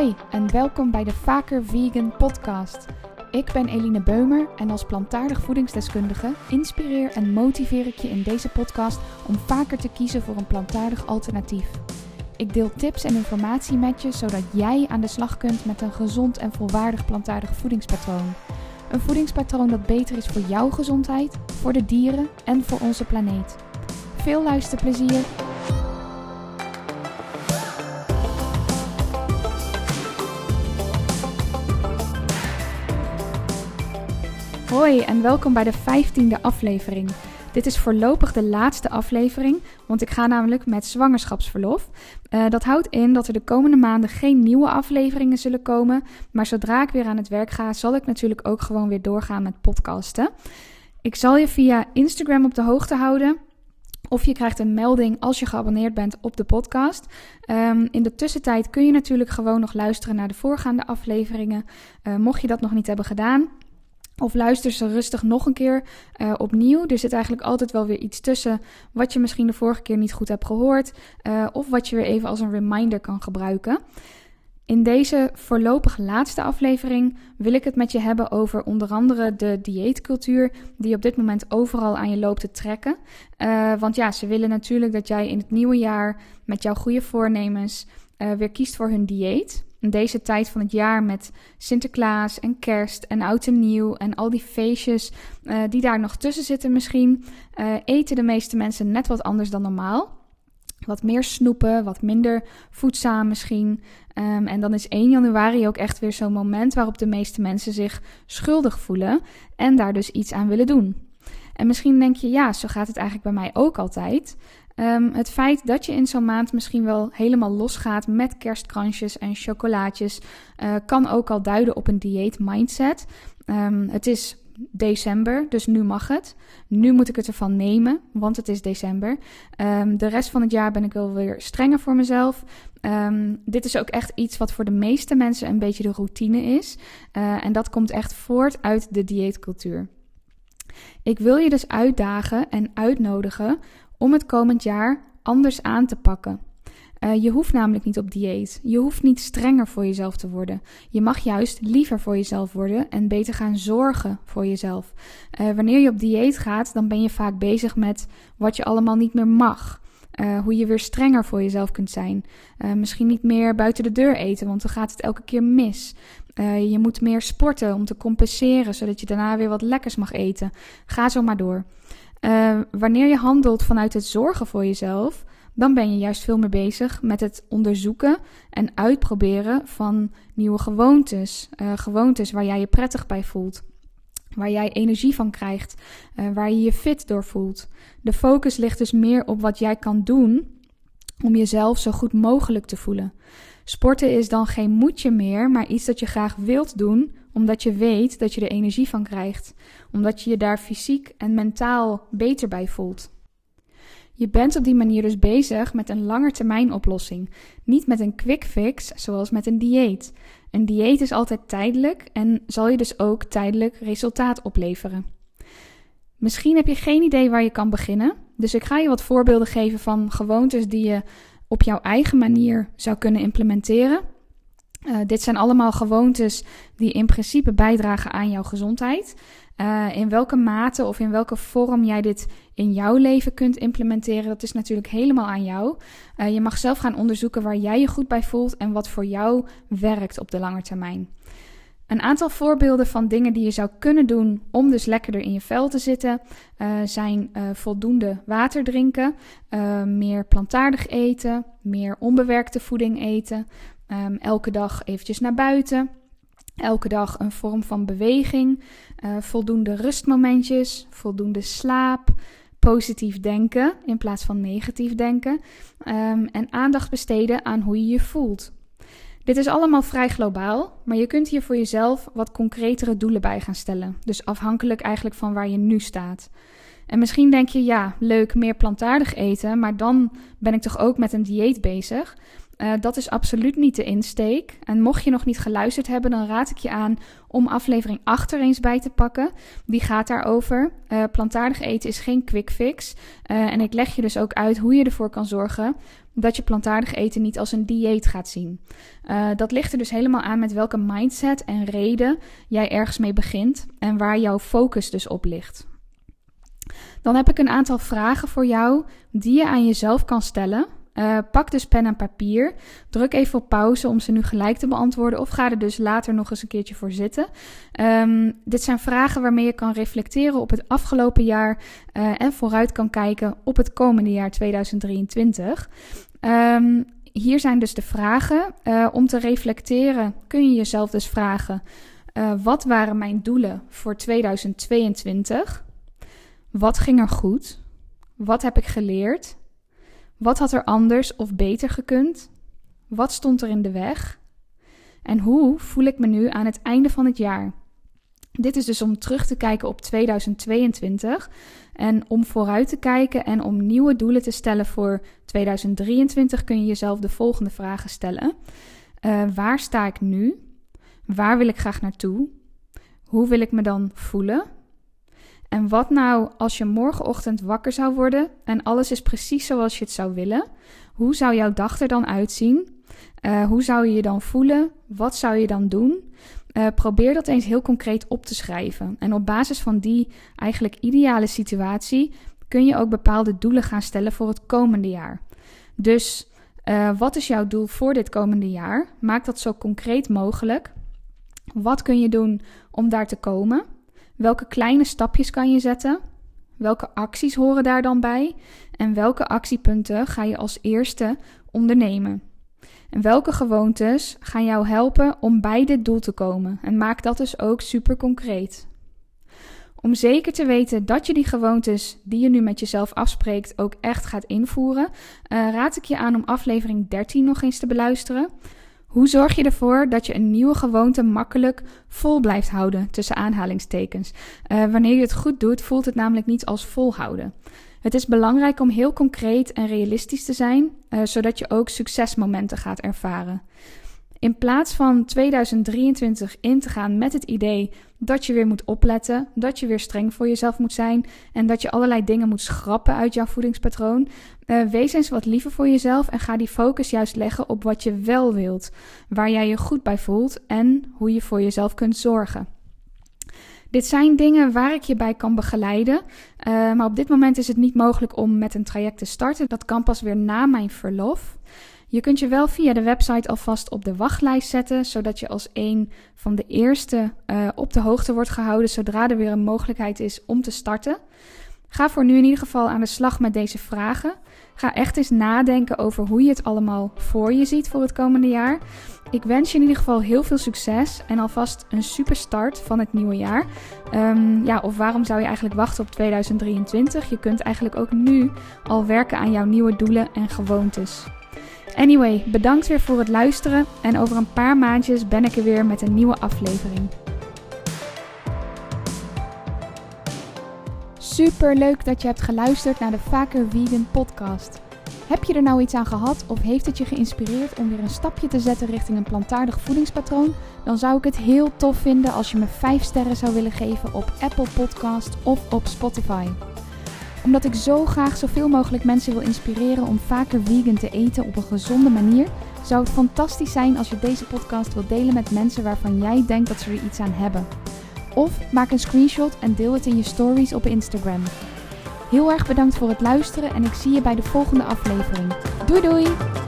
Hoi en welkom bij de Vaker Vegan podcast. Ik ben Eline Beumer en als plantaardig voedingsdeskundige inspireer en motiveer ik je in deze podcast om vaker te kiezen voor een plantaardig alternatief. Ik deel tips en informatie met je zodat jij aan de slag kunt met een gezond en volwaardig plantaardig voedingspatroon. Een voedingspatroon dat beter is voor jouw gezondheid, voor de dieren en voor onze planeet. Veel luisterplezier! Hoi en welkom bij de 15e aflevering. Dit is voorlopig de laatste aflevering, want ik ga namelijk met zwangerschapsverlof. Uh, dat houdt in dat er de komende maanden geen nieuwe afleveringen zullen komen. Maar zodra ik weer aan het werk ga, zal ik natuurlijk ook gewoon weer doorgaan met podcasten. Ik zal je via Instagram op de hoogte houden. Of je krijgt een melding als je geabonneerd bent op de podcast. Um, in de tussentijd kun je natuurlijk gewoon nog luisteren naar de voorgaande afleveringen. Uh, mocht je dat nog niet hebben gedaan, of luister ze rustig nog een keer uh, opnieuw. Er zit eigenlijk altijd wel weer iets tussen wat je misschien de vorige keer niet goed hebt gehoord. Uh, of wat je weer even als een reminder kan gebruiken. In deze voorlopig laatste aflevering wil ik het met je hebben over onder andere de dieetcultuur die op dit moment overal aan je loopt te trekken. Uh, want ja, ze willen natuurlijk dat jij in het nieuwe jaar met jouw goede voornemens weer kiest voor hun dieet deze tijd van het jaar met Sinterklaas en kerst en oud en nieuw en al die feestjes uh, die daar nog tussen zitten misschien, uh, eten de meeste mensen net wat anders dan normaal. Wat meer snoepen, wat minder voedzaam misschien. Um, en dan is 1 januari ook echt weer zo'n moment waarop de meeste mensen zich schuldig voelen en daar dus iets aan willen doen. En misschien denk je, ja, zo gaat het eigenlijk bij mij ook altijd. Um, het feit dat je in zo'n maand misschien wel helemaal losgaat met kerstkransjes en chocolaatjes, uh, kan ook al duiden op een dieet mindset. Um, het is december, dus nu mag het. Nu moet ik het ervan nemen, want het is december. Um, de rest van het jaar ben ik wel weer strenger voor mezelf. Dit is ook echt iets wat voor de meeste mensen een beetje de routine is. Uh, en dat komt echt voort uit de dieetcultuur. Ik wil je dus uitdagen en uitnodigen om het komend jaar anders aan te pakken. Uh, je hoeft namelijk niet op dieet. Je hoeft niet strenger voor jezelf te worden. Je mag juist liever voor jezelf worden en beter gaan zorgen voor jezelf. Uh, wanneer je op dieet gaat, dan ben je vaak bezig met wat je allemaal niet meer mag. Uh, hoe je weer strenger voor jezelf kunt zijn. misschien niet meer buiten de deur eten, want dan gaat het elke keer mis. je moet meer sporten om te compenseren, zodat je daarna weer wat lekkers mag eten. Ga zo maar door. Wanneer je handelt vanuit het zorgen voor jezelf, dan ben je juist veel meer bezig met het onderzoeken en uitproberen van nieuwe gewoontes. Gewoontes waar jij je prettig bij voelt. Waar jij energie van krijgt, uh, waar je je fit door voelt. De focus ligt dus meer op wat jij kan doen om jezelf zo goed mogelijk te voelen. Sporten is dan geen moedje meer, maar iets dat je graag wilt doen, omdat je weet dat je er energie van krijgt, omdat je je daar fysiek en mentaal beter bij voelt. Je bent op die manier dus bezig met een langetermijn oplossing, niet met een quick fix zoals met een dieet. Een dieet is altijd tijdelijk en zal je dus ook tijdelijk resultaat opleveren. Misschien heb je geen idee waar je kan beginnen, dus ik ga je wat voorbeelden geven van gewoontes die je op jouw eigen manier zou kunnen implementeren. Uh, dit zijn allemaal gewoontes die in principe bijdragen aan jouw gezondheid. Uh, in welke mate of in welke vorm jij dit in jouw leven kunt implementeren, dat is natuurlijk helemaal aan jou. Uh, je mag zelf gaan onderzoeken waar jij je goed bij voelt en wat voor jou werkt op de lange termijn. Een aantal voorbeelden van dingen die je zou kunnen doen om dus lekkerder in je vel te zitten uh, zijn uh, voldoende water drinken, meer plantaardig eten, meer onbewerkte voeding eten, um, elke dag eventjes naar buiten, elke dag een vorm van beweging, voldoende rustmomentjes, voldoende slaap, positief denken in plaats van negatief denken um, en aandacht besteden aan hoe je je voelt. Dit is allemaal vrij globaal, maar je kunt hier voor jezelf wat concretere doelen bij gaan stellen. Dus afhankelijk eigenlijk van waar je nu staat. En misschien denk je, ja, leuk, meer plantaardig eten, maar dan ben ik toch ook met een dieet bezig. Uh, dat is absoluut niet de insteek. En mocht je nog niet geluisterd hebben, dan raad ik je aan om aflevering 8 er eens bij te pakken. Die gaat daarover. Uh, plantaardig eten is geen quick fix. Uh, en ik leg je dus ook uit hoe je ervoor kan zorgen dat je plantaardig eten niet als een dieet gaat zien. dat ligt er dus helemaal aan met welke mindset en reden jij ergens mee begint en waar jouw focus dus op ligt. Dan heb ik een aantal vragen voor jou die je aan jezelf kan stellen. Uh, pak dus pen en papier. Druk even op pauze om ze nu gelijk te beantwoorden. Of ga er dus later nog eens een keertje voor zitten. Um, dit zijn vragen waarmee je kan reflecteren op het afgelopen jaar. Uh, en vooruit kan kijken op het komende jaar 2023. Um, ehm, hier zijn dus de vragen. Uh, om te reflecteren kun je jezelf dus vragen: wat waren mijn doelen voor 2022? Wat ging er goed? Wat heb ik geleerd? Wat had er anders of beter gekund? Wat stond er in de weg? En hoe voel ik me nu aan het einde van het jaar? Dit is dus om terug te kijken op 2022 en om vooruit te kijken en om nieuwe doelen te stellen voor 2023 kun je jezelf de volgende vragen stellen. Uh, waar sta ik nu? Waar wil ik graag naartoe? Hoe wil ik me dan voelen? En wat nou als je morgenochtend wakker zou worden en alles is precies zoals je het zou willen? Hoe zou jouw dag er dan uitzien? Uh, hoe zou je je dan voelen? Wat zou je dan doen? Uh, probeer dat eens heel concreet op te schrijven. En op basis van die eigenlijk ideale situatie kun je ook bepaalde doelen gaan stellen voor het komende jaar. Dus uh, wat is jouw doel voor dit komende jaar? Maak dat zo concreet mogelijk. Wat kun je doen om daar te komen? Welke kleine stapjes kan je zetten? Welke acties horen daar dan bij? En welke actiepunten ga je als eerste ondernemen? En welke gewoontes gaan jou helpen om bij dit doel te komen? En maak dat dus ook super concreet. Om zeker te weten dat je die gewoontes die je nu met jezelf afspreekt ook echt gaat invoeren, uh, raad ik je aan om aflevering 13 nog eens te beluisteren. Hoe zorg je ervoor dat je een nieuwe gewoonte makkelijk vol blijft houden, tussen aanhalingstekens? Uh, wanneer je het goed doet, voelt het namelijk niet als volhouden. Het is belangrijk om heel concreet en realistisch te zijn, uh, zodat je ook succesmomenten gaat ervaren. In plaats van 2023 in te gaan met het idee dat je weer moet opletten, dat je weer streng voor jezelf moet zijn en dat je allerlei dingen moet schrappen uit jouw voedingspatroon, uh, wees eens wat liever voor jezelf en ga die focus juist leggen op wat je wel wilt, waar jij je goed bij voelt en hoe je voor jezelf kunt zorgen. Dit zijn dingen waar ik je bij kan begeleiden. Uh, maar op dit moment is het niet mogelijk om met een traject te starten. Dat kan pas weer na mijn verlof. Je kunt je wel via de website alvast op de wachtlijst zetten, zodat je als een van de eerste uh, op de hoogte wordt gehouden zodra er weer een mogelijkheid is om te starten. Ga voor nu in ieder geval aan de slag met deze vragen. Ga echt eens nadenken over hoe je het allemaal voor je ziet voor het komende jaar. Ik wens je in ieder geval heel veel succes en alvast een super start van het nieuwe jaar. Um, ja, of waarom zou je eigenlijk wachten op 2023? Je kunt eigenlijk ook nu al werken aan jouw nieuwe doelen en gewoontes. Anyway, bedankt weer voor het luisteren en over een paar maandjes ben ik er weer met een nieuwe aflevering. Super leuk dat je hebt geluisterd naar de Vaker Vegan podcast. Heb je er nou iets aan gehad of heeft het je geïnspireerd om weer een stapje te zetten richting een plantaardig voedingspatroon? Dan zou ik het heel tof vinden als je me 5 sterren zou willen geven op Apple Podcast of op Spotify omdat ik zo graag zoveel mogelijk mensen wil inspireren om vaker vegan te eten op een gezonde manier, zou het fantastisch zijn als je deze podcast wilt delen met mensen waarvan jij denkt dat ze er iets aan hebben. Of maak een screenshot en deel het in je stories op Instagram. Heel erg bedankt voor het luisteren en ik zie je bij de volgende aflevering. Doei doei!